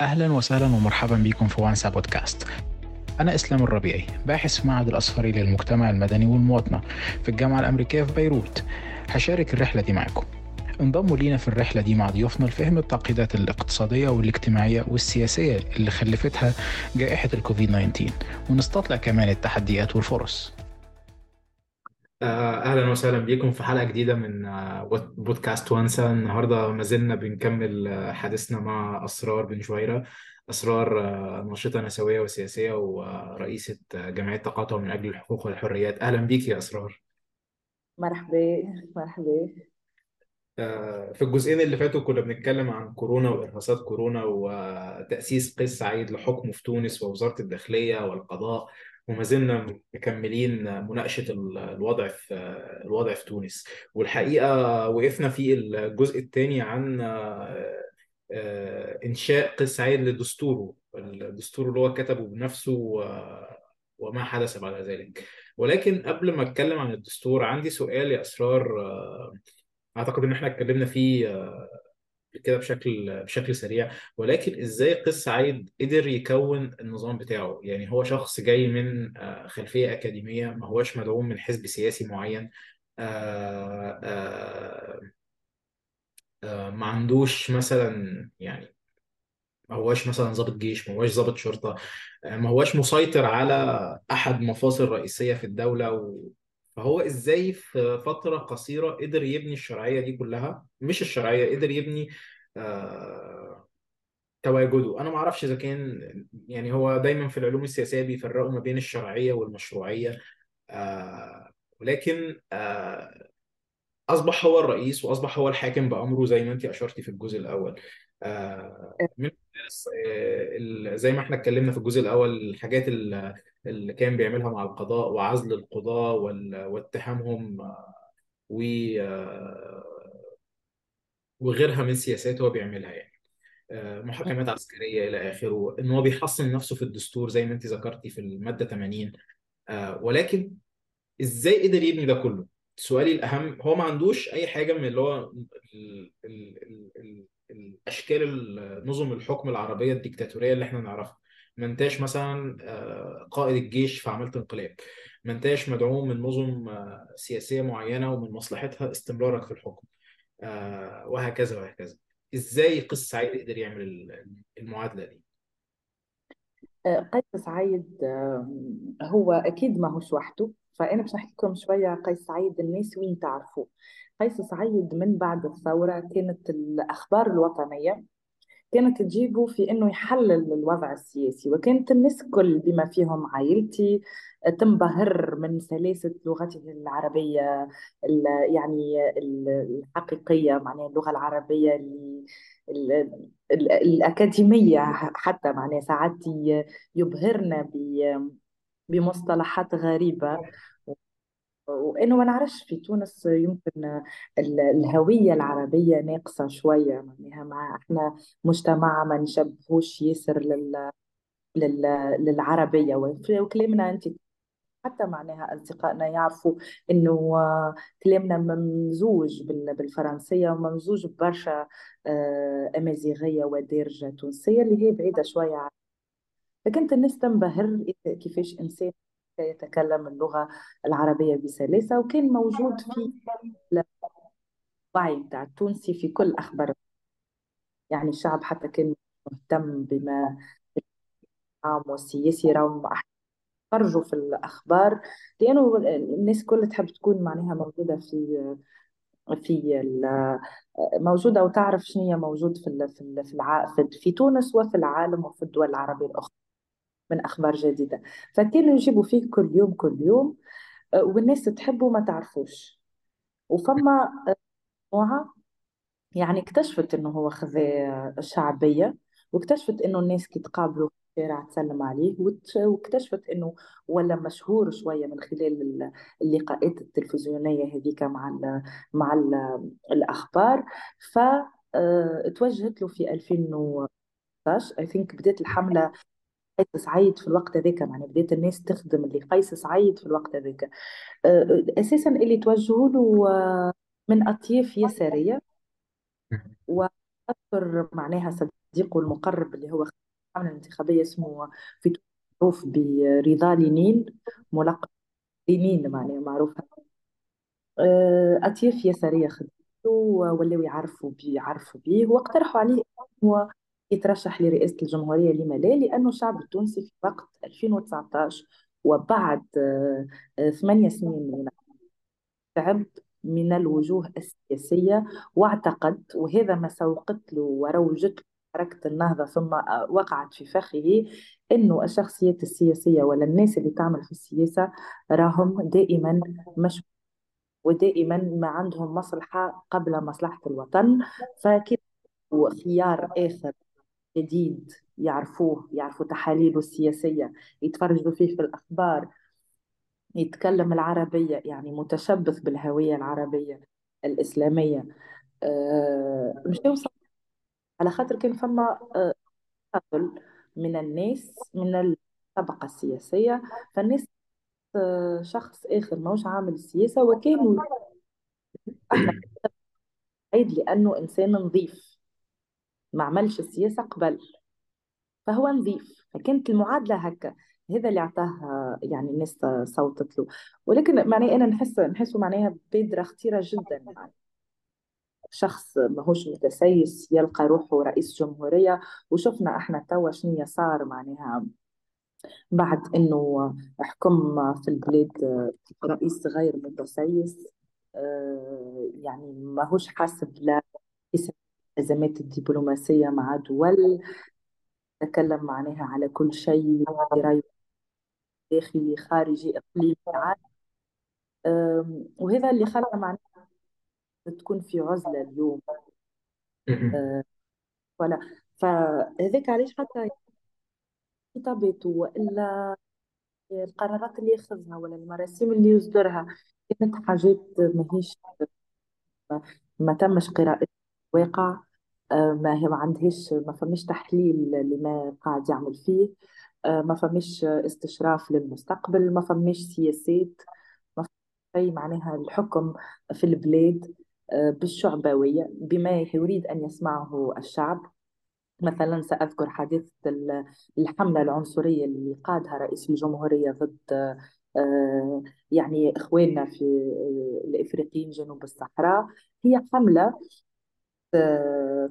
أهلا وسهلا ومرحبا بكم في وانسا بودكاست. أنا إسلام الربيعي باحث في معهد الأصفري للمجتمع المدني والمواطنة في الجامعة الأمريكية في بيروت. هشارك الرحلة دي معكم. انضموا لينا في الرحلة دي مع ضيوفنا لفهم التعقيدات الاقتصادية والاجتماعية والسياسية اللي خلفتها جائحة الكوفيد 19 ونستطلع كمان التحديات والفرص. آه، أهلا وسهلا بكم في حلقة جديدة من آه، بودكاست وانسا النهاردة ما زلنا بنكمل آه، حديثنا مع أسرار بن جويرة. أسرار ناشطة نسوية وسياسية ورئيسة جمعية تقاطع من أجل الحقوق والحريات أهلا بيك يا أسرار. مرحبا مرحبا. في الجزئين اللي فاتوا كنا بنتكلم عن كورونا وإرهاصات كورونا وتأسيس قيس سعيد لحكمه في تونس ووزارة الداخلية والقضاء. وما زلنا مكملين مناقشة الوضع في الوضع في تونس. والحقيقة وقفنا في الجزء الثاني عن آه، آه، إنشاء قيس سعيد لدستوره الدستور اللي هو كتبه بنفسه وما حدث بعد ذلك. ولكن قبل ما أتكلم عن الدستور عندي سؤال يا أسرار آه، أعتقد إن إحنا اتكلمنا فيه كده بشكل بشكل سريع. ولكن إزاي قس سعيد قدر يكون النظام بتاعه؟ يعني هو شخص جاي من آه، خلفية أكاديمية ما هوش مدعوم من حزب سياسي معين آه، آه، ما عندوش مثلا يعني ما هوش مثلا ضابط جيش ما هوش ضابط شرطة ما هوش مسيطر على أحد مفاصل رئيسية في الدولة و... فهو إزاي في فترة قصيرة قدر يبني الشرعية دي كلها؟ مش الشرعية قدر يبني آه تواجده. أنا ما أعرفش إذا كان يعني هو دايما في العلوم السياسية بيفرقوا ما بين الشرعية والمشروعية آه ولكن آه أصبح هو الرئيس وأصبح هو الحاكم بأمره زي ما انت اشرتي في الجزء الأول. من آه، زي ما إحنا اتكلمنا في الجزء الأول الحاجات اللي كان بيعملها مع القضاء وعزل القضاة واتهامهم آه، و وغيرها من سياسات هو بيعملها يعني. محاكمات عسكرية إلى آخره إن هو بيحصن نفسه في الدستور زي ما أنت ذكرتي في المادة 80 ولكن إزاي قدر يبني ده كله؟ سؤالي الأهم هو ما عندوش أي حاجة من اللي هو ال ال ال ال الاشكال نظم الحكم العربية الديكتاتورية اللي إحنا نعرفها. ما انتاش مثلا آه، قائد الجيش في عملية انقلاب. ما انتاش مدعوم من نظم آه، سياسية معينة ومن مصلحتها استمرارك في الحكم. آه، وهكذا وهكذا. إزاي قس سعيد قدر يعمل المعادلة دي؟ قيس سعيد هو أكيد ما هوش وحده. فأنا باش نحكي لكم شوية قيس سعيد الناس وين تعرفوه. قيس سعيد من بعد الثورة كانت الأخبار الوطنية كانت تجيبه في إنه يحلل الوضع السياسي وكانت الناس كل بما فيهم عائلتي تنبهر من سلاسة لغته العربية يعني الحقيقية معناها اللغة العربية الأكاديمية حتى معناها ساعات يبهرنا بمصطلحات غريبة. وإنه ما نعرفش في تونس يمكن الهوية العربية ناقصة شوية معناها مع إحنا مجتمع ما نشبهوش ياسر لل لل للعربية. وكلامنا أنت حتى معناها أصدقائنا يعرفوا إنه كلامنا ممزوج بالفرنسية وممزوج ببرشا آه، أمازيغية ودارجة تونسية اللي هي بعيدة شوية عن فكنت الناس تنبهر كيفاش إنسان يتكلم اللغة العربية بسلاسة وكان موجود في الوعي بتاع التونسي في كل أخبار. يعني الشعب حتى كان مهتم بما عام والسياسي راهم خرجوا في الأخبار لأنه الناس كلها تحب تكون معناها موجودة في في موجودة وتعرف شنو هي موجود في في في, في تونس وفي العالم وفي الدول العربية الأخرى. من أخبار جديدة. فكانوا يجيبوا فيه كل يوم كل يوم آه، والناس تحبه وما تعرفوش. وفما مجموعة يعني اكتشفت إنه هو خذا شعبية واكتشفت إنه الناس كي تقابله في الشارع تسلم عليه واكتشفت إنه ولا مشهور شوية من خلال اللقاءات التلفزيونية هذيك مع ال مع ال الأخبار. فتوجهت آه، له في 2016 اي ثينك بدأت الحملة قيس سعيد في الوقت هذاك يعني بدات الناس تخدم اللي قيس سعيد في الوقت هذاك. آه، أساسا اللي توجهوا له آه، من أطياف يسارية. أذكر معناها صديقه المقرب اللي هو الحملة الانتخابية اسمه في معروف برضا لينين ملقب لينين معناها معروف. آه، أطياف يسارية خدمته ولاو يعرفوا بيه يعرفوا بيه واقترحوا عليه يترشح لرئاسة الجمهورية لما لا لأنه الشعب التونسي في وقت 2019 وبعد آه، آه، ثمانية سنين من تعب من الوجوه السياسية واعتقد وهذا ما سوقت له وروجت له حركة النهضة ثم وقعت في فخه أنه الشخصيات السياسية ولا الناس اللي تعمل في السياسة راهم دائما مش ودائما ما عندهم مصلحة قبل مصلحة الوطن فكيف خيار آخر جديد يعرفوه يعرفوا تحاليله السياسية يتفرجوا فيه في الأخبار يتكلم العربية يعني متشبث بالهوية العربية الإسلامية. أه مش يوصل. على خاطر كان فما أه من الناس من الطبقة السياسية فالناس أه شخص آخر ماهوش عامل السياسة وكانوا عيد لأنه إنسان نظيف. ما عملش السياسة قبل. فهو نظيف. فكانت المعادلة هكا. هذا اللي اعطاه يعني الناس صوتت له. ولكن معناه أنا نحس نحسه معناها بادره خطيرة جدا. يعني شخص ماهوش متسيس يلقى روحه رئيس جمهورية. وشفنا إحنا توا شنو صار معناها بعد إنه حكم في البلاد رئيس غير متسيس. آه، يعني ماهوش حاسب لا الازمات الدبلوماسية مع دول تكلم معناها على كل شيء داخلي خارجي إقليمي عالمي وهذا اللي خلى معناها تكون في عزلة اليوم. أه، ولا. فهذاك علاش حتى خطاباته وإلا القرارات اللي ياخذها ولا المراسيم اللي يصدرها كانت حاجات ماهيش ما تمش قراءة الواقع ما هي ما عندهاش ما فماش تحليل لما قاعد يعمل فيه. آه، ما فماش استشراف للمستقبل ما فماش سياسات ما فماش معناها الحكم في البلاد آه، بالشعبوية. بما يريد أن يسمعه الشعب مثلا سأذكر حادثة الحملة العنصرية اللي قادها رئيس الجمهورية ضد آه، يعني إخواننا في الإفريقيين جنوب الصحراء. هي حملة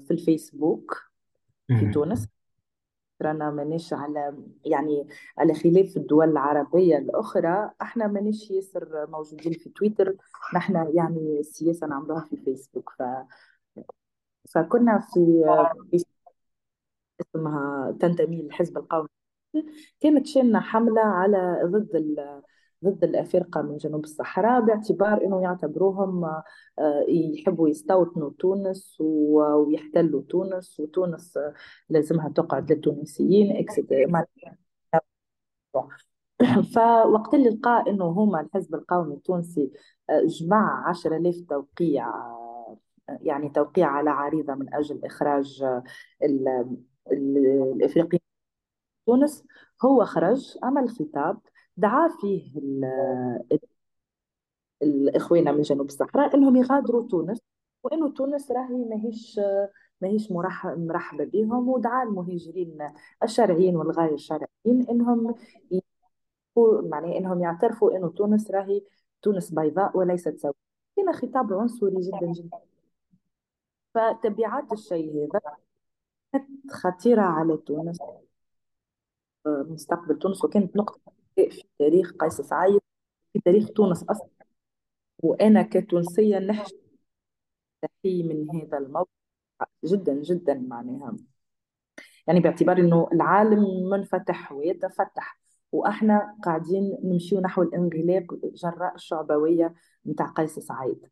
في الفيسبوك في تونس. رانا مانيش على يعني على خلاف الدول العربية الأخرى إحنا مانيش ياسر موجودين في تويتر نحن يعني السياسة نعملوها في فيسبوك ف فكنا في اسمها تنتمي للحزب القومي. كانت شنة حملة على ضد ال... ضد الأفارقة من جنوب الصحراء باعتبار أنه يعتبروهم آه، يحبوا يستوطنوا تونس ويحتلوا تونس وتونس لازمها تقعد للتونسيين فوقت اللي لقى إنه هما الحزب القومي التونسي آه، جمع 10000 توقيع آه، يعني توقيع على عريضة من أجل إخراج الإفريقيين تونس. هو خرج عمل خطاب دعا فيه الاخوان من جنوب الصحراء إنهم يغادروا تونس وإنه تونس راهي ماهيش ماهيش مرحبه بهم ودعا المهاجرين الشرعيين والغير الشرعيين إنهم معناه إنهم يعترفوا إنه تونس راهي تونس بيضاء وليست سوداء. كان خطاب عنصري جدا جدا. فتبعات الشيء هذا كانت خطيرة على تونس مستقبل تونس وكانت نقطة في تاريخ قيس سعيد في تاريخ تونس أصلا. وأنا كتونسية نحشي من هذا الموقف. جدا جدا معناها. يعني باعتبار إنه العالم منفتح ويتفتح. وإحنا قاعدين نمشيو نحو الانغلاق جراء الشعبوية نتاع قيس سعيد.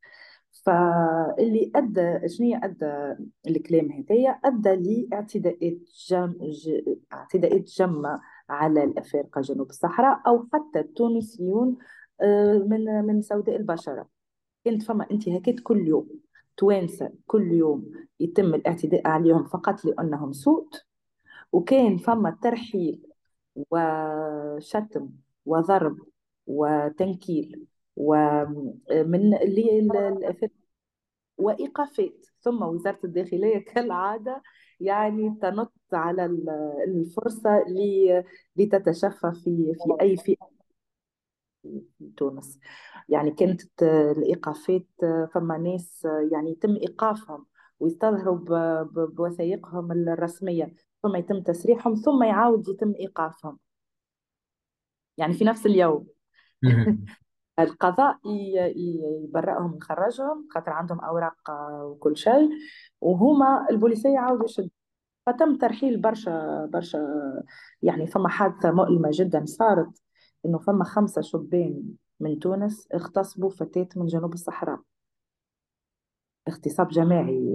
فاللي أدى شنو أدى الكلام هذايا؟ أدى لإعتداءات جم... ج... اعتداءات جمة على الافارقه جنوب الصحراء أو حتى التونسيون آه، من من سوداء البشرة. كانت فما انتهاكات كل يوم توانسة كل يوم يتم الاعتداء عليهم فقط لأنهم سود وكان فما ترحيل وشتم وضرب وتنكيل ومن اللي وإيقافات. ثم وزارة الداخلية كالعادة يعني تنط على الفرصة لتتشفى في في أي فئة في تونس. يعني كانت الإيقافات فما ناس يعني يتم إيقافهم ويستظهروا بوثائقهم الرسمية ثم يتم تسريحهم ثم يعاود يتم إيقافهم. يعني في نفس اليوم. القضاء يبرئهم يخرجهم خاطر عندهم أوراق وكل شيء. وهما البوليسية يعاودوا يشدوا. فتم ترحيل برشا برشا يعني فما حادثة مؤلمة جدا صارت إنه فما خمسة شبان من تونس اغتصبوا فتاة من جنوب الصحراء. اغتصاب جماعي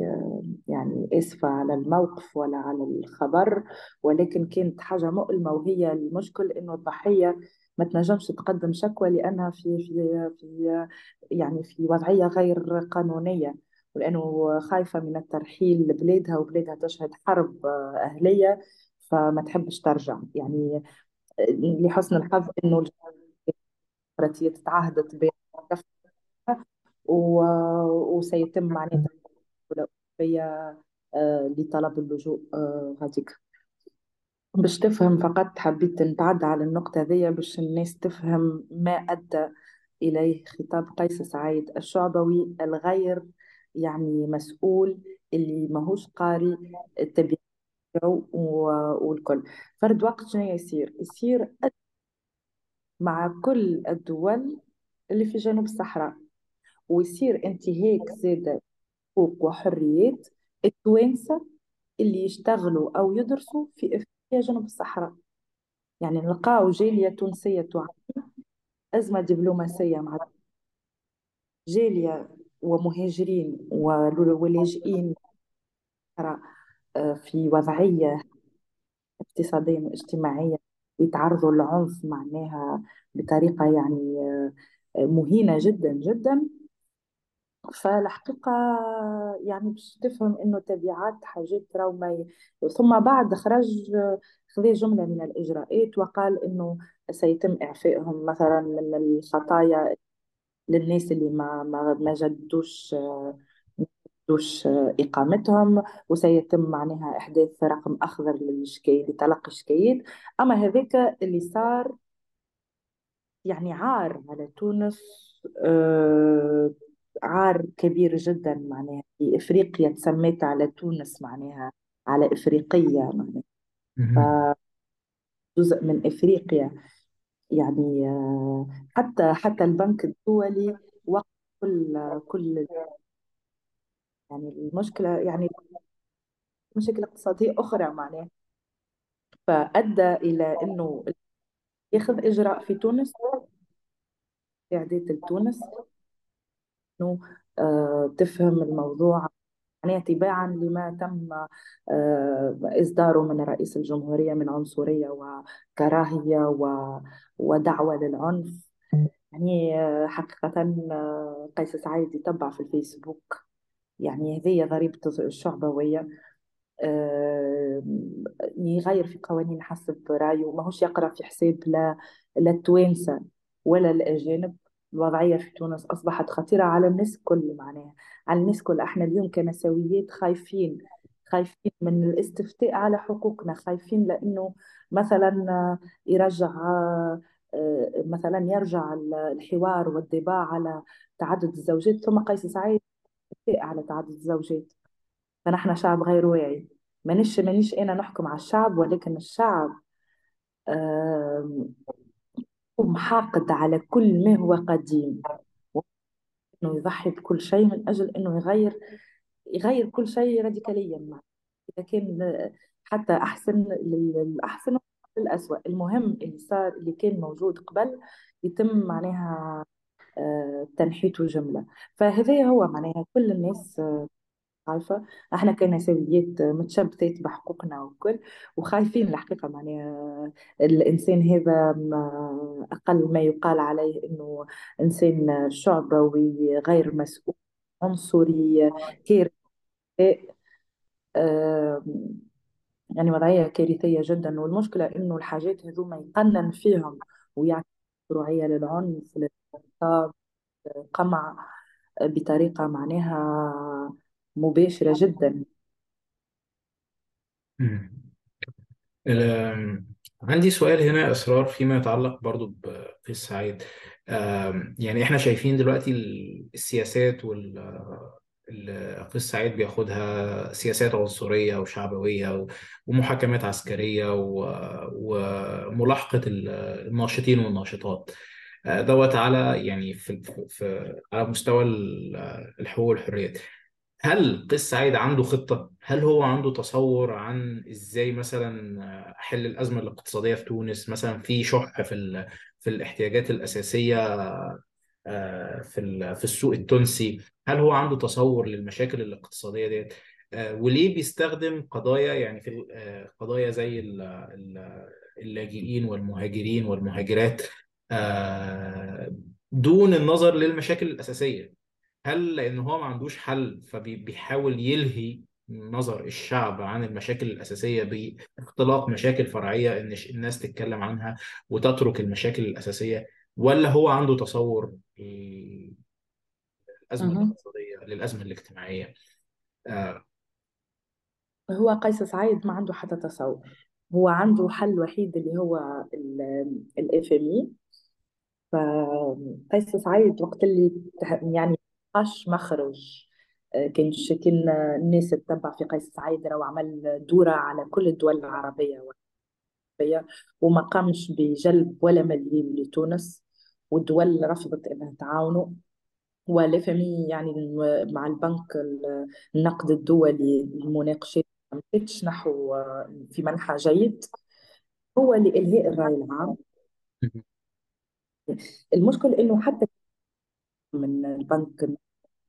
يعني آسفة على الموقف ولا على الخبر ولكن كانت حاجة مؤلمة وهي المشكل إنه الضحية ما تنجمش تقدم شكوى لأنها في في في يعني في وضعية غير قانونية ولأنه خايفة من الترحيل لبلادها وبلادها تشهد حرب أهلية فما تحبش ترجع. يعني لحسن الحظ إنه الديمقراطية تعهدت بين وسيتم معناتها آه، لطلب اللجوء هذيك. آه، باش تفهم فقط حبيت نتعدى على النقطة ذي باش الناس تفهم ما أدى إليه. خطاب قيس سعيد الشعبوي الغير يعني مسؤول اللي ماهوش قاري التبعية والكل. فرد وقت شنو يصير؟ يصير مع كل الدول اللي في جنوب الصحراء. ويصير انتهاك زادة حقوق وحريات التوانسة اللي يشتغلوا أو يدرسوا في إفريقيا جنوب الصحراء. يعني نلقاو جالية تونسية تعاني. أزمة دبلوماسية مع جالية ومهاجرين ولاجئين في وضعية اقتصادية واجتماعية يتعرضوا للعنف معناها بطريقة يعني آه، مهينة جدا جدا. فالحقيقة يعني باش تفهم إنه تبعات حاجات راهو ما ثم بعد خرج خذ جملة من الإجراءات وقال إنه سيتم إعفائهم مثلا من الخطايا للناس اللي ما ما ما جدوش دوش إقامتهم وسيتم معناها إحداث رقم أخضر للشكاية لتلقي الشكايات. أما هذاك اللي صار يعني عار على تونس آه عار كبير جدا معناها. في إفريقيا تسميت على تونس معناها على إفريقية معناها. جزء من إفريقيا. يعني آه حتى حتى البنك الدولي وقف كل كل يعني المشكلة يعني مشاكل اقتصادية أخرى معناها. فأدى إلى أنه ياخذ إجراء في تونس إعداد لتونس. أنه آه تفهم الموضوع معناها تباعا لما تم آه إصداره من رئيس الجمهورية من عنصرية وكراهية ودعوة للعنف. يعني آه، حقيقة آه، قيس سعيد يتبع في الفيسبوك. يعني هذه ضريبة الشعبوية. يغير في قوانين حسب رأيه. ماهوش يقرأ في حساب لا التوانسة ولا الأجانب. الوضعية في تونس أصبحت خطيرة على الناس كل معناها. على الناس كل إحنا اليوم كنسويات خايفين خايفين من الاستفتاء على حقوقنا خايفين لأنه مثلا يرجع آه، مثلا يرجع الحوار والدفاع على تعدد الزوجات. ثم قيس سعيد على تعدد الزوجات. فنحن شعب غير واعي. مانيش مانيش أنا نحكم على الشعب ولكن الشعب حاقد على كل ما هو قديم. إنه يضحي بكل شيء من أجل إنه يغير يغير كل شيء راديكاليا معه إذا كان حتى أحسن للأحسن للأسوأ. المهم اللي صار اللي كان موجود قبل يتم معناها آه، تنحيته جملة فهذا هو معناها كل الناس آه، خايفة إحنا كنسويات متشبثات بحقوقنا وكل وخايفين الحقيقة معناها الإنسان هذا أقل ما يقال عليه إنه إنسان شعبوي غير مسؤول عنصري كارثي يعني وضعية كارثية جدا. والمشكلة إنه الحاجات هذوما يقنن فيهم ويعطي مشروعية للعنف قمع بطريقة معناها مباشرة جدا. مم. ال- عندي سؤال هنا يا إسرار فيما يتعلق برضو بقيس سعيد آم، يعني إحنا شايفين دلوقتي ال- السياسات وال ال- قيس سعيد بياخدها سياسات عنصرية وشعبوية و- ومحاكمات عسكرية و- وملاحقة ال- الناشطين والناشطات. آه، دوت على يعني في, في في- على مستوى ال- الحقوق والحريات. هل قيس سعيد عنده خطة؟ هل هو عنده تصور عن إزاي مثلا أحل الأزمة الاقتصادية في تونس؟ مثلا في شح في. في الاحتياجات الأساسية آه، في. في السوق التونسي، هل هو عنده تصور للمشاكل الاقتصادية ديت؟ آه، وليه بيستخدم قضايا يعني في آه، قضايا زي ال... ال- اللاجئين والمهاجرين والمهاجرات دون النظر للمشاكل الأساسية؟ هل لأن هو ما عندوش حل فبيحاول يلهي نظر الشعب عن المشاكل الأساسية باختلاق مشاكل فرعية إن ش- الناس تتكلم عنها وتترك المشاكل الأساسية ولا هو عنده تصور للأزمة مهم. الاقتصادية للأزمة الاجتماعية؟ آه، هو قيس سعيد ما عنده حتى تصور. هو عنده حل وحيد اللي هو الاف ام اي فقيس سعيد وقت اللي يعني ملقاش مخرج. آه، كان ش- كان الناس تتبع في قيس سعيد راهو عمل دورة على كل الدول العربية وما قامش بجلب ولا مليم لتونس والدول رفضت إنها تعاونه. والفمي يعني مع البنك ال- النقد الدولي المناقشات ما مشيتش نحو في منحى جيد. هو لإلهاء الرأي العام. المشكل إنه حتى من البنك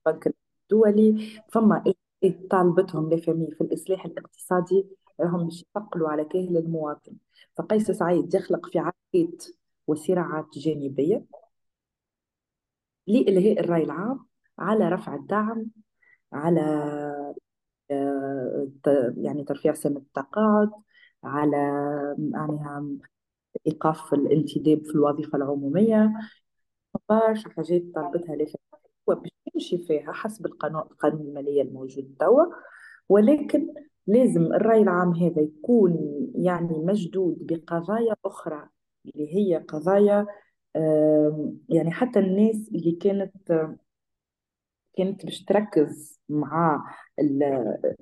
البنك الدولي. فما إجراءات طالبتهم لفمي في الإصلاح الاقتصادي راهم باش يثقلوا على كاهل المواطن. فقيس سعيد يخلق في عقيد وصراعات جانبية لإلهاء الرأي العام على رفع الدعم على آه، يعني ترفيع سن التقاعد على معناها إيقاف الانتداب في الوظيفة العمومية برشا حاجات طالبتها هو باش يمشي فيها حسب القانون القانون المالية الموجود توا. ولكن لازم الرأي العام هذا يكون يعني مشدود بقضايا أخرى اللي هي قضايا يعني حتى الناس اللي كانت كانت باش تركز مع ال-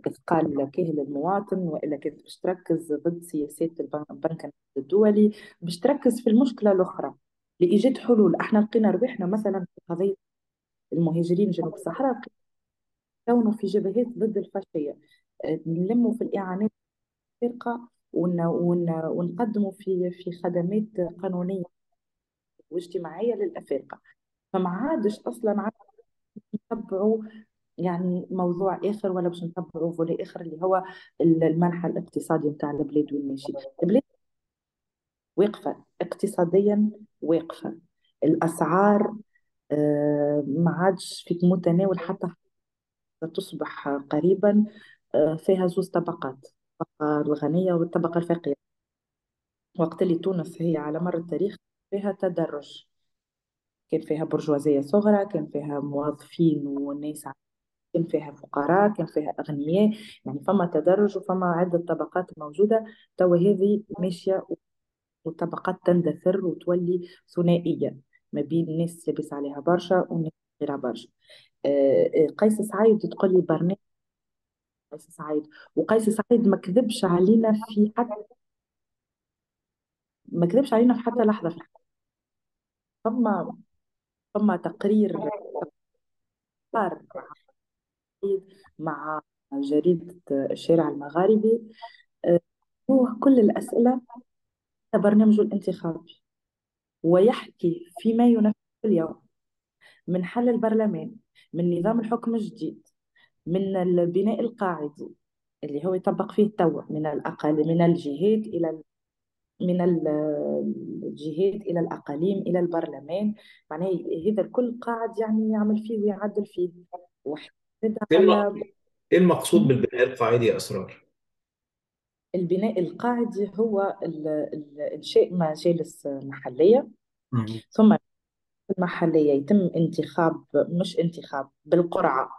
إثقال كاهل المواطن وإلا كانت باش تركز ضد سياسات البن- البنك الدولي باش تركز في المشكلة الأخرى. لإيجاد حلول إحنا لقينا ربحنا مثلا في قضية المهاجرين جنوب الصحراء كونوا في جبهات ضد الفاشية آه، نلموا في الإعانات الفارقة ون... ون... ونقدموا في في خدمات قانونية واجتماعية للأفارقة فما عادش عاد نتبعوا يعني موضوع آخر ولا باش نتبعوا فولي آخر اللي هو المنحى الاقتصادي نتاع البلاد وين ماشي البلاد واقفة اقتصاديا واقفة الأسعار آه، ما عادش في متناول حتى تصبح قريبا آه، فيها زوز طبقات الطبقة الغنية والطبقة الفقيرة. وقت اللي تونس هي على مر التاريخ فيها تدرج. كان فيها برجوازية صغرى كان فيها موظفين وناس كان فيها فقراء كان فيها أغنياء. يعني فما تدرج وفما عدة طبقات موجودة. توا هذه ماشية والطبقات تندثر وتولي ثنائية ما بين الناس لاباس عليها برشا والناس غيرها برشا. آه، آه، قيس سعيد تقول لي برنامج. قيس سعيد. وقيس سعيد ما كذبش علينا في حتى ما كذبش علينا في حتى لحظة. في الحياة. فما فما تقرير مع جريدة الشارع المغاربي. آه، كل الأسئلة برنامجه الانتخابي ويحكي فيما ينفذ اليوم من حل البرلمان من نظام الحكم الجديد من البناء القاعدي اللي هو يطبق فيه توا من الأقل من الجهات إلى من ال- الجهات إلى الأقاليم إلى البرلمان معناه هذا الكل قاعد يعني يعمل فيه ويعدل فيه وحدد إيه على إيه المقصود بالبناء القاعدي يا أسرار؟ البناء القاعدي هو ال- ال- إنشاء مجالس محلية مم. ثم المحلية يتم انتخاب مش انتخاب بالقرعة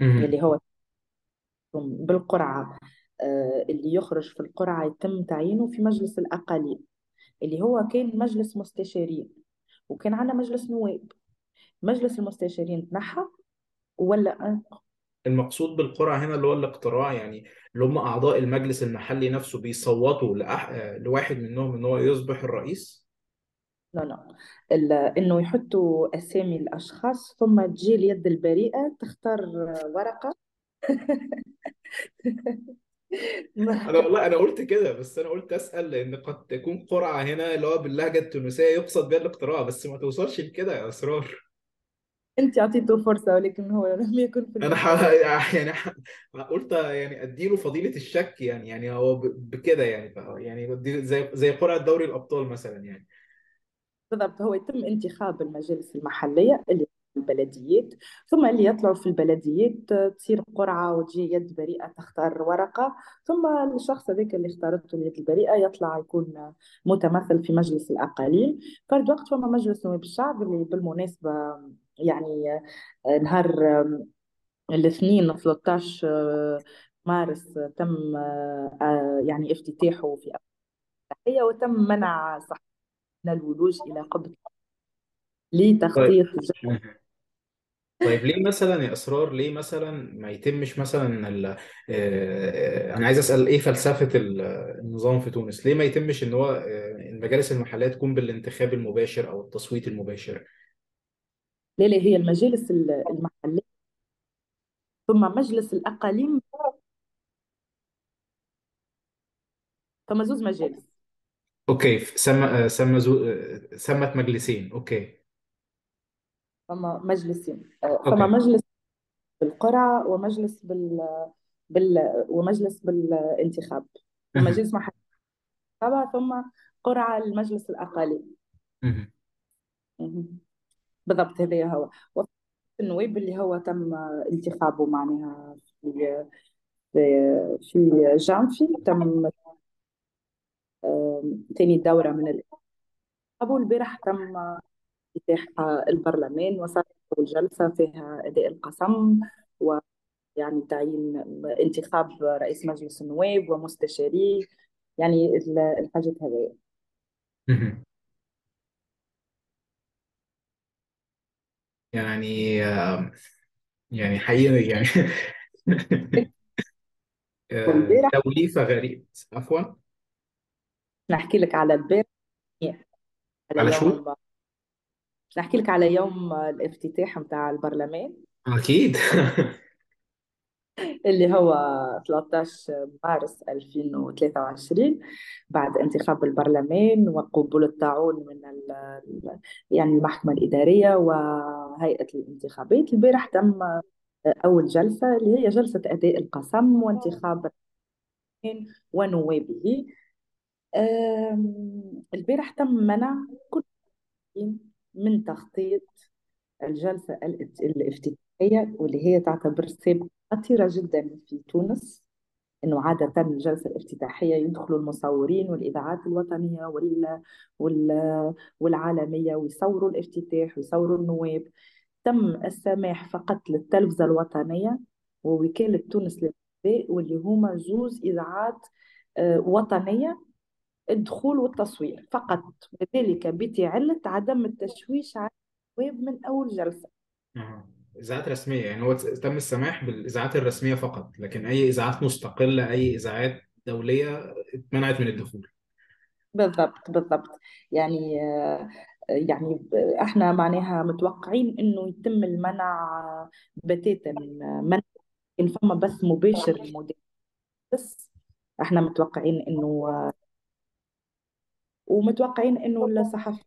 مهم. اللي هو بالقرعة آه، اللي يخرج في القرعة يتم تعيينه في مجلس الأقاليم اللي هو كان مجلس مستشارين وكان عندنا مجلس نواب مجلس المستشارين تنحى ولا المقصود بالقرعة هنا اللي هو الاقتراع يعني اللي هم أعضاء المجلس المحلي نفسه بيصوتوا لأح... لواحد منهم إن هو يصبح الرئيس؟ لا لا. إنه يحطوا أسامي الأشخاص ثم تجي اليد البريئة تختار ورقة. ما أنا والله أنا قلت كده بس أنا قلت أسأل لأن قد تكون قرعة هنا اللي هو باللهجة التونسية يقصد بها الاقتراع بس ما توصلش لكده يا أسرار. انت اعطيته فرصة ولكن هو لم يكن في أنا ح... يعني ح... قلت يعني أديله فضيلة الشك يعني يعني هو ب... بكده يعني. يعني زي زي قرعة دوري الأبطال مثلا يعني بالضبط هو يتم انتخاب المجالس المحلية اللي البلديات ثم اللي يطلعوا في البلديات تصير قرعة وتجي يد بريئة تختار ورقة ثم الشخص هذاك اللي اختارته اليد البريئة يطلع يكون متمثل في مجلس الأقاليم فرد وقت فما مجلس نواب الشعب اللي بالمناسبة يعني آه، نهار الاثنين 13 آه، مارس تم آه، يعني افتتاحه في أبحية وتم منع صحيح من الولوج إلى قبة طيب. لتغطية طيب ليه مثلا يا اسرار ليه مثلا ما يتمش مثلا ال... أنا عايز أسأل إيه فلسفة ال- النظام في تونس؟ ليه ما يتمش إن هو المجالس المحلية تكون بالانتخاب المباشر أو التصويت المباشر؟ لا لا هي المجالس ال- المحلية. ثم مجلس الأقاليم. ثم زوز مجالس. okay آه، سمى زو... سمت مجلسين. okay. ثم مجلسين. ثم okay. مجلس بالقرعة ومجلس بال... بال... ومجلس بالانتخاب. مجلس محلي. ثم قرعة المجلس الأقاليم. بالضبط هذا هو. وفي النواب اللي هو تم انتخابه معناها في في في جانفي تم ثاني دورة من الانتخاب والبارح تم افتتاح البرلمان وصارت أول جلسة فيها أداء القسم ويعني تعيين انتخاب رئيس مجلس النواب ومستشاريه يعني ال- الحاجات هذه يعني آه، يعني حقيقي يعني. آه، والبارح توليفة غريب. عفوا. نحكي لك على البارح على على يوم شو؟ الب... نحكي لك على يوم الافتتاح متاع البرلمان. أكيد. اللي هو 13 مارس 2023 بعد انتخاب البرلمان وقبول الطاعون من يعني المحكمة الإدارية وهيئة الانتخابات. البارح تم أول جلسة اللي هي جلسة أداء القسم وانتخاب ونوابه. البارح تم منع كل من تخطيط الجلسة الافتتاحية واللي هي تعتبر سابقة خطيرة جدا في تونس إنه عادة الجلسة الافتتاحية يدخلوا المصورين والإذاعات الوطنية وال... وال... والعالمية ويصوروا الافتتاح ويصوروا النواب. تم السماح فقط للتلفزة الوطنية ووكالة تونس للأنباء واللي هما زوز إذاعات آه، وطنية الدخول والتصوير. فقط وذلك بتعلة عدم التشويش على النواب من أول جلسة. إذاعات رسمية يعني هو تم السماح بالإذاعات الرسمية فقط لكن أي إذاعات مستقلة أي إذاعات دولية اتمنعت من الدخول. بالضبط بالضبط. يعني آه، يعني إحنا معناها متوقعين إنه يتم المنع بتاتا آه، منع إن فما بث مباشر للمذيع بس إحنا متوقعين إنه آه، ومتوقعين إنه الصحفي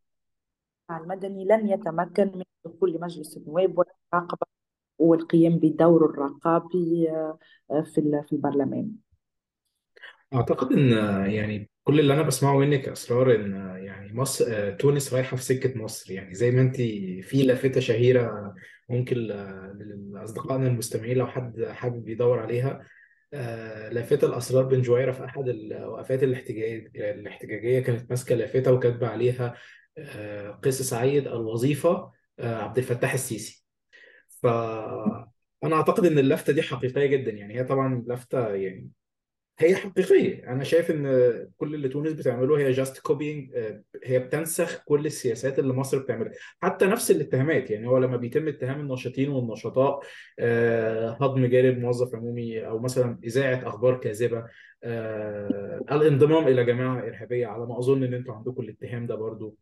المدني لن يتمكن من الدخول لمجلس النواب والمراقبة والقيام بدوره الرقابي آه، آه، في في البرلمان. أعتقد إن يعني كل اللي أنا بسمعه منك يا أسرار إن يعني مصر آه، تونس رايحة في سكة مصر. يعني زي ما أنت في لافتة شهيرة ممكن ل- لأصدقائنا المستمعين لو حد حابب يدور عليها. آه، لافتة لأسرار بن جويرة في أحد الوقفات الاحتجاج الاحتجاجية كانت ماسكة لافتة وكاتبة عليها آه، قيس سعيد الوظيفة. آه، عبد الفتاح السيسي. ف أنا أعتقد إن اللفتة دي حقيقية جدا. يعني هي طبعا لفتة يعني هي حقيقية. أنا شايف إن كل اللي تونس بتعمله هي just copying هي بتنسخ كل السياسات اللي مصر بتعملها. حتى نفس الاتهامات. يعني هو لما بيتم اتهام الناشطين والنشطاء آه، هضم جانب موظف عمومي أو مثلا إذاعة أخبار كاذبة آه، الانضمام إلى جماعة إرهابية على ما أظن إن أنتوا عندكم الاتهام ده برضو.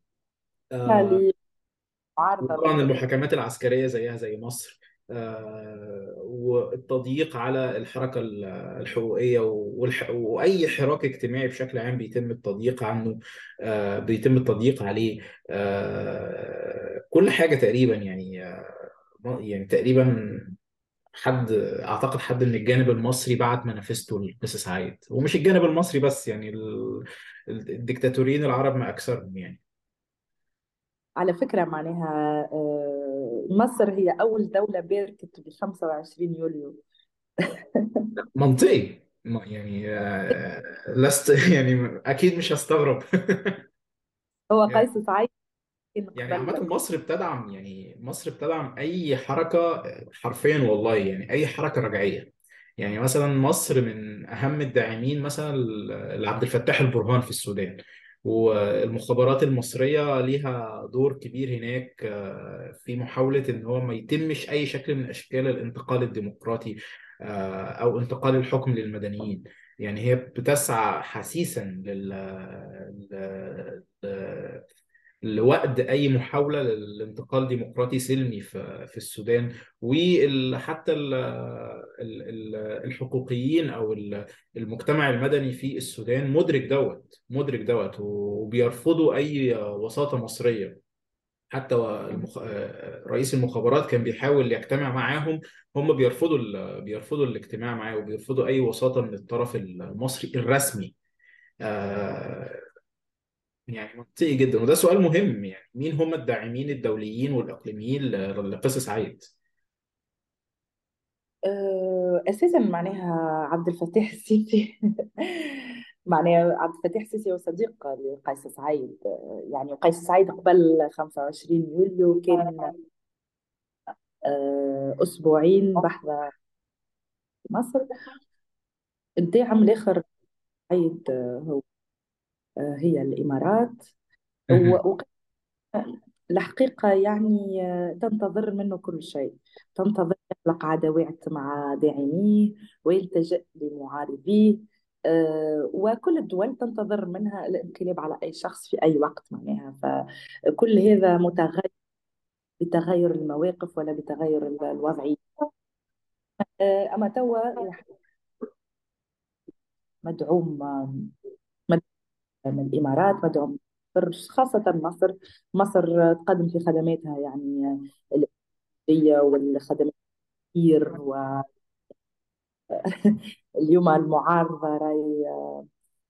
آه، معارضة وطبعا ضد المحاكمات العسكرية زيها زي مصر آه، والتضييق على الحركة ال- الحقوقية. وأي حراك اجتماعي بشكل عام بيتم التضييق عنه آه، بيتم التضييق عليه آه، كل حاجة تقريبا يعني يعني تقريبا حد أعتقد حد من الجانب المصري بعت منافسته لقصص عايد ومش الجانب المصري بس يعني ال- الدكتاتوريين العرب ما أكثرهم يعني على فكرة معناها آه، مصر هي أول دولة باركت ب 25 يوليو. منطقي. ما- يعني آه، لست يعني أكيد مش هستغرب. هو يعني قيس سعيد كان يعني عامة مصر بتدعم يعني مصر بتدعم أي حركة حرفيا والله يعني أي حركة رجعية. يعني مثلا مصر من أهم الداعمين مثلا لعبد الفتاح البرهان في السودان. والمخابرات المصرية ليها دور كبير هناك آه، في محاولة إن هو ما يتمش أي شكل من أشكال الانتقال الديمقراطي آه، أو انتقال الحكم للمدنيين. يعني هي بتسعى حثيثا لل لوقت أي محاولة للانتقال ديمقراطي سلمي في في السودان وحتى الحقوقيين أو ال- المجتمع المدني في السودان مدرك دوت مدرك دوت وبيرفضوا أي وساطة مصرية حتى. رئيس المخابرات كان بيحاول يجتمع معاهم هم بيرفضوا. بيرفضوا الاجتماع معاه وبيرفضوا أي وساطة من الطرف المصري الرسمي آه، يعني منطقي جدا. وده سؤال مهم يعني مين هم الداعمين الدوليين والإقليميين ل- لقصص عايد؟ آه، أساسا معناها عبد الفتاح السيسي. معناها عبد الفتاح السيسي هو صديق لقيس سعيد. يعني قيس سعيد قبل 25 يوليو كان آه، أسبوعين بحث مصر. الداعم الآخر سعيد هو هي الإمارات. الحقيقة يعني آه، تنتظر منه كل شيء. تنتظر يخلق عداوات مع داعميه ويلتجئ لمعارضيه. آه، وكل الدول تنتظر منها الانقلاب على أي شخص في أي وقت معناها. فكل هذا متغير بتغير المواقف ولا بتغير ال- الوضعية. آه، أما توا آه، مدعوم من الإمارات مدعوم خاصة مصر. مصر تقدم في خدماتها يعني الإنتاجية والخدمات كثير واليوم المعارضة راهي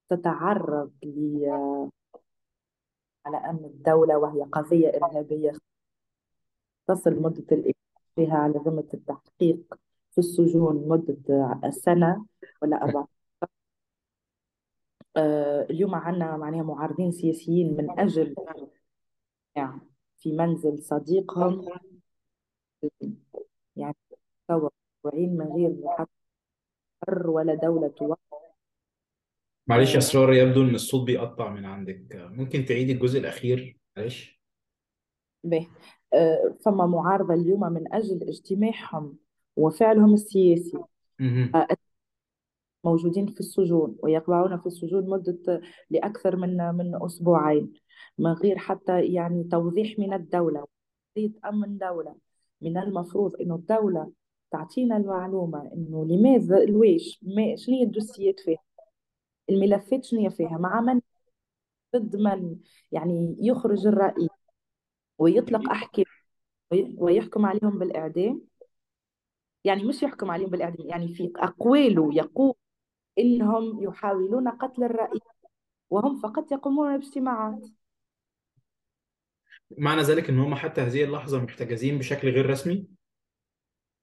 تتعرض ل- على أمن الدولة وهي قضية إرهابية. تصل مدة الإقامة فيها على ذمة التحقيق في السجون مدة سنة ولا أربع آه، اليوم عندنا معناها معارضين سياسيين من أجل يعني في منزل صديقهم. يعني توا أسبوعين من غير حر ولا دولة توقف معلش يا آه، أسرار يبدو إن الصوت بيقطع من عندك. ممكن تعيدي الجزء الأخير؟ معلش. به. آه، فما معارضة اليوم من أجل اجتماعهم وفعلهم السياسي. مهم. موجودين في السجون ويقبعون في السجون مدة لأكثر من من أسبوعين من غير حتى يعني توضيح من الدولة أمن دولة. من المفروض إنه الدولة تعطينا المعلومة إنه لماذا الويش ما شنو هي الدوسيات فيها الملفات شنو فيها مع من ضد من يعني يخرج الرئيس ويطلق أحكام وي- ويحكم عليهم بالإعدام. يعني مش يحكم عليهم بالإعدام يعني في أقواله يقول إنهم يحاولون قتل الرئيس وهم فقط يقومون باجتماعات. معنى ذلك إن هم حتى هذه اللحظة محتجزين بشكل غير رسمي؟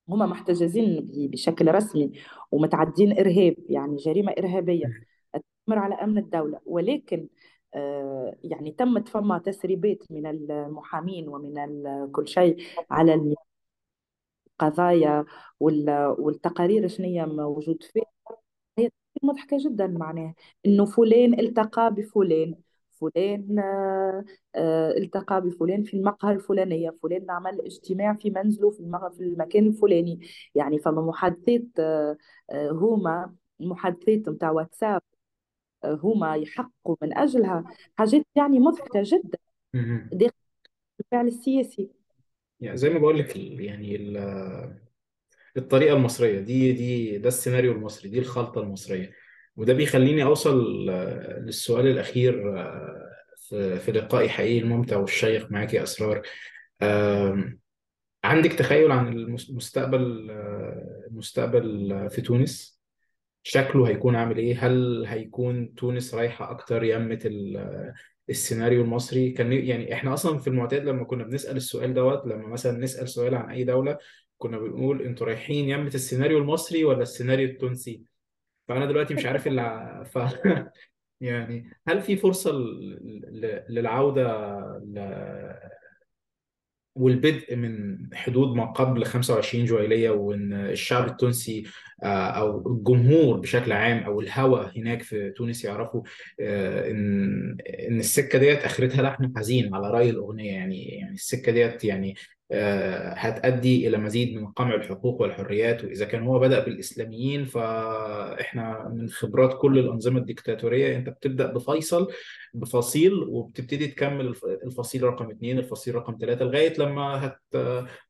هم محتجزين بشكل رسمي ومتعدين إرهاب يعني جريمة إرهابية تمر على أمن الدولة. ولكن آه، يعني تمت فما تسريبات من المحامين ومن كل شيء على القضايا وال- والتقارير شنية موجود فيه هي مضحكة جدا معناها إنه فلان التقى بفلان فلان آه، آه، التقى بفلان في المقهى الفلانية فلان عمل اجتماع في منزله في المغ- في المكان الفلاني. يعني فما محادثات آه، آه، هما محادثات متاع واتساب آه، هما يحققوا من أجلها. حاجات يعني مضحكة جدا. مهم. داخل الفعل السياسي. يعني زي ما بقول لك ال- يعني ال- الطريقة المصرية دي دي ده السيناريو المصري دي الخلطة المصرية. وده بيخليني أوصل آه، للسؤال الأخير آه، في لقائي حقيقي الممتع والشيق معاك يا أسرار. آم، عندك تخيل عن المستقبل آه، المستقبل في تونس؟ شكله هيكون عامل إيه؟ هل هيكون تونس رايحة أكتر ال- السيناريو المصري؟ كان يعني إحنا أصلا في المعتاد لما كنا بنسأل السؤال دوت لما مثلا نسأل سؤال عن أي دولة كنا بنقول أنتوا رايحين يمة السيناريو المصري ولا السيناريو التونسي؟ فأنا دلوقتي مش عارف اللي ف يعني هل في فرصة ل- ل- للعودة والبدء من حدود ما قبل 25 جويلية وإن الشعب التونسي آه، أو الجمهور بشكل عام أو الهوى هناك في تونس يعرفوا آه، إن إن السكة ديت آخرتها لحن حزين على رأي الأغنية يعني يعني السكة ديت يعني هتؤدي إلى مزيد من قمع الحقوق والحريات وإذا كان هو بدأ بالإسلاميين فإحنا من خبرات كل الأنظمة الديكتاتورية أنت بتبدأ بفيصل بفصيل وبتبتدي تكمل الف- الفصيل رقم اثنين الفصيل رقم ثلاثة لغاية لما هت...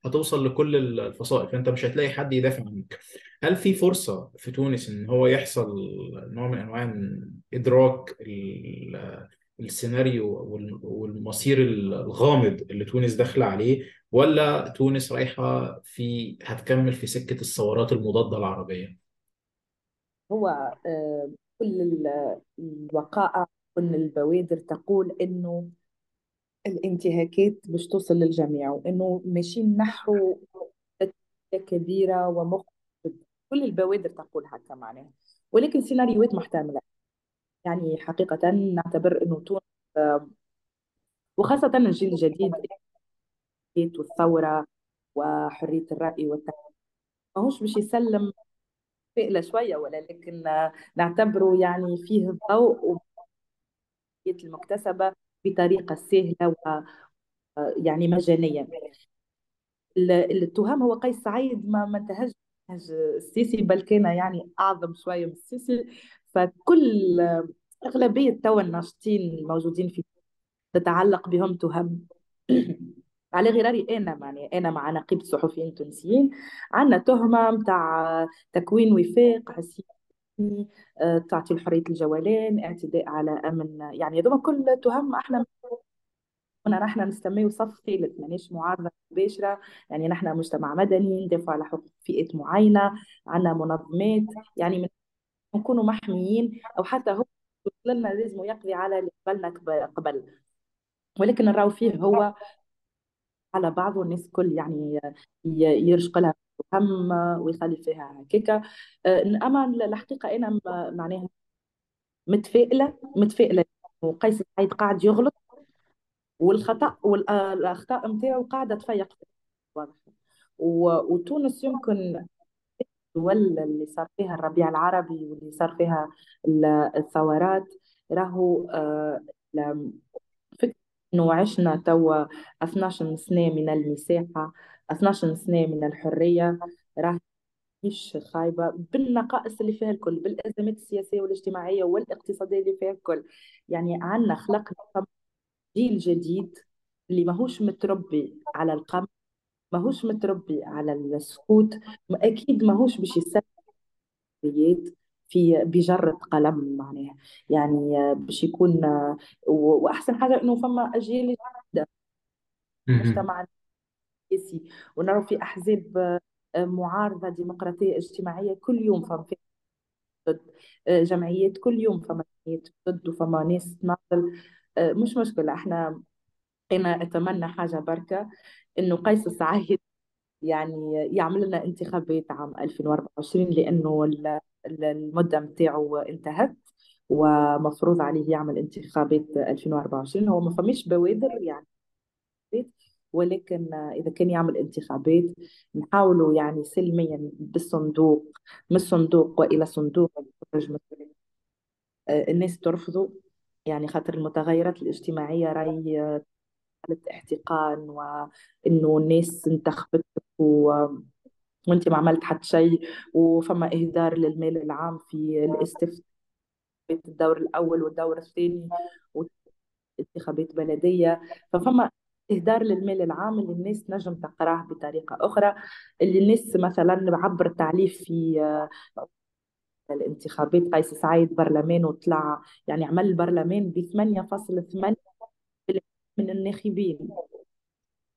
هتوصل لكل الفصائل. فأنت مش هتلاقي حد يدافع عنك. هل في فرصة في تونس إن هو يحصل نوع من أنواع إدراك ال... السيناريو وال- والمصير الغامض اللي تونس داخلة عليه ولا تونس رايحة في هتكمل في سكة الثورات المضادة العربية؟ هو آه، كل ال- الوقائع كل البوادر تقول إنه الانتهاكات باش توصل للجميع وإنه ماشيين نحو كبيرة ومخ كل البوادر تقول هكا معناها ولكن سيناريوهات محتملة يعني حقيقة نعتبر إنه تونس آه، وخاصة الجيل الجديد والثورة وحرية الرأي والتعبير ماهوش باش يسلم فئلة شوية ولا لكن نعتبره يعني فيه ضوء ومسؤولية المكتسبة بطريقة سهلة ويعني مجانية. ال- الاتهام هو قيس سعيد ما ما انتهج السيسي بل كان يعني أعظم شوية من السيسي. فكل أغلبية توا الناشطين الموجودين في تتعلق بهم تهم. على غراري أنا يعني أنا مع نقيب الصحفيين التونسيين. عندنا تهمة نتاع تكوين وفاق حسيني آه، تعطيل حريه الجولان اعتداء على أمن. يعني هذوما كل تهم أحنا كنا نحن نستميو صف ثالث مانيش معارضة مباشرة. يعني نحن مجتمع مدني ندافع على حقوق فئات معينة عندنا منظمات. يعني من نكونوا محميين أو حتى هو لنا لازم يقضي على اللي قبلنا قبل. ولكن نراو فيه هو على بعض والناس الكل يعني يرشق لها هم ويخلي فيها هكاكا. آه، أما الحقيقة أنا معناها متفائلة متفائلة إنه قيس سعيد قاعد يغلط والخطأ والاخطاء نتاعو قاعدة تفيق. واضح وتونس يمكن الدول اللي صار فيها الربيع العربي واللي صار فيها ال- الثورات راهو آه، فكرة إنه عشنا توا 12 سنة من المساحة 12 سنة من الحرية راه مش خايبة بالنقائص اللي فيها الكل بالأزمات السياسية والاجتماعية والاقتصادية اللي فيها الكل. يعني عنا خلقنا جيل جديد اللي ماهوش متربي على القمع. ماهوش متربي على السكوت أكيد ماهوش باش يد في بجرة قلم معناها. يعني باش يكون و- وأحسن حاجة إنه فما أجيال جديدة مهم. مجتمع سياسي ونرى في أحزاب آه، معارضة ديمقراطية اجتماعية كل يوم فما في ضد آه، جمعيات كل يوم فما جمعيات ضد وفما ناس تناضل. آه، مش مشكلة إحنا أنا أتمنى حاجة بركة إنه قيس سعيد يعني يعمل لنا انتخابات عام 2024 لأنه ال- ال- المدة متاعه انتهت ومفروض عليه يعمل انتخابات 2024 هو ما فماش بوادر يعني ولكن إذا كان يعمل انتخابات نحاولوا يعني سلميا بالصندوق من الصندوق وإلى صندوق آه، الناس ترفضه يعني خاطر المتغيرات الاجتماعية راهي حالة احتقان وإنه الناس انتخبتك و... وأنت ما عملت حتى شيء وفما إهدار للمال العام في الاستفتاء الدور الأول والدور الثاني وانتخابات بلدية. ففما إهدار للمال العام اللي الناس نجم تقراه بطريقة أخرى اللي الناس مثلا عبر التعليف في الانتخابات قيس سعيد برلمان وطلع يعني عمل البرلمان ب 8.8 من الناخبين.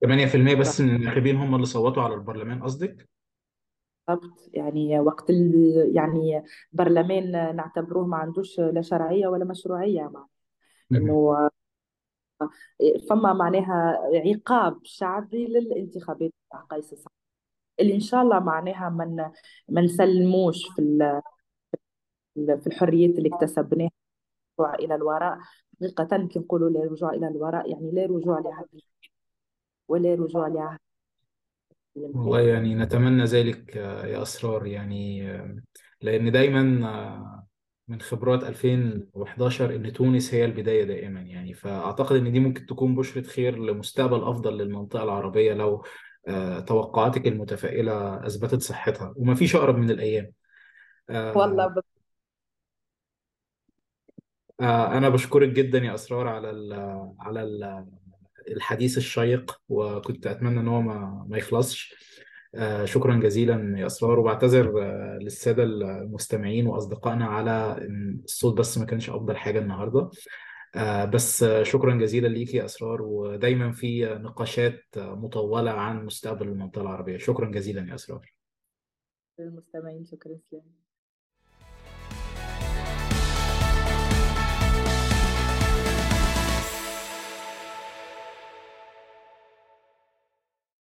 8% بس من الناخبين هم اللي صوتوا على البرلمان قصدك؟ بالضبط. يعني وقت ال... يعني برلمان نعتبروه ما عندوش لا شرعية ولا مشروعية مع إنه فما معناها عقاب شعبي للانتخابات تاع قيس سعيد اللي إن شاء الله معناها من ما نسلموش في ال... في الحريات اللي اكتسبناها. إلى الوراء. حقيقة كي نقولوا لا رجوع إلى الوراء يعني لا رجوع لعهد ولا رجوع لعهد. والله يعني نتمنى ذلك يا أسرار. يعني لأن دايما من خبرات 2011 إن تونس هي البداية دائما. يعني فأعتقد إن دي ممكن تكون بشرة خير لمستقبل أفضل للمنطقة العربية لو توقعاتك المتفائلة أثبتت صحتها. وما فيش أقرب من الأيام. والله أنا بشكرك جدا يا أسرار على ال على ال الحديث الشيق وكنت أتمنى إن هو ما, ما يخلصش. شكرا جزيلا يا أسرار وبعتذر للسادة المستمعين وأصدقائنا على الصوت بس ما كانش أفضل حاجة النهاردة. بس شكرا جزيلا ليك يا أسرار ودايما في نقاشات مطولة عن مستقبل المنطقة العربية. شكرا جزيلا يا أسرار المستمعين شكرا سلام.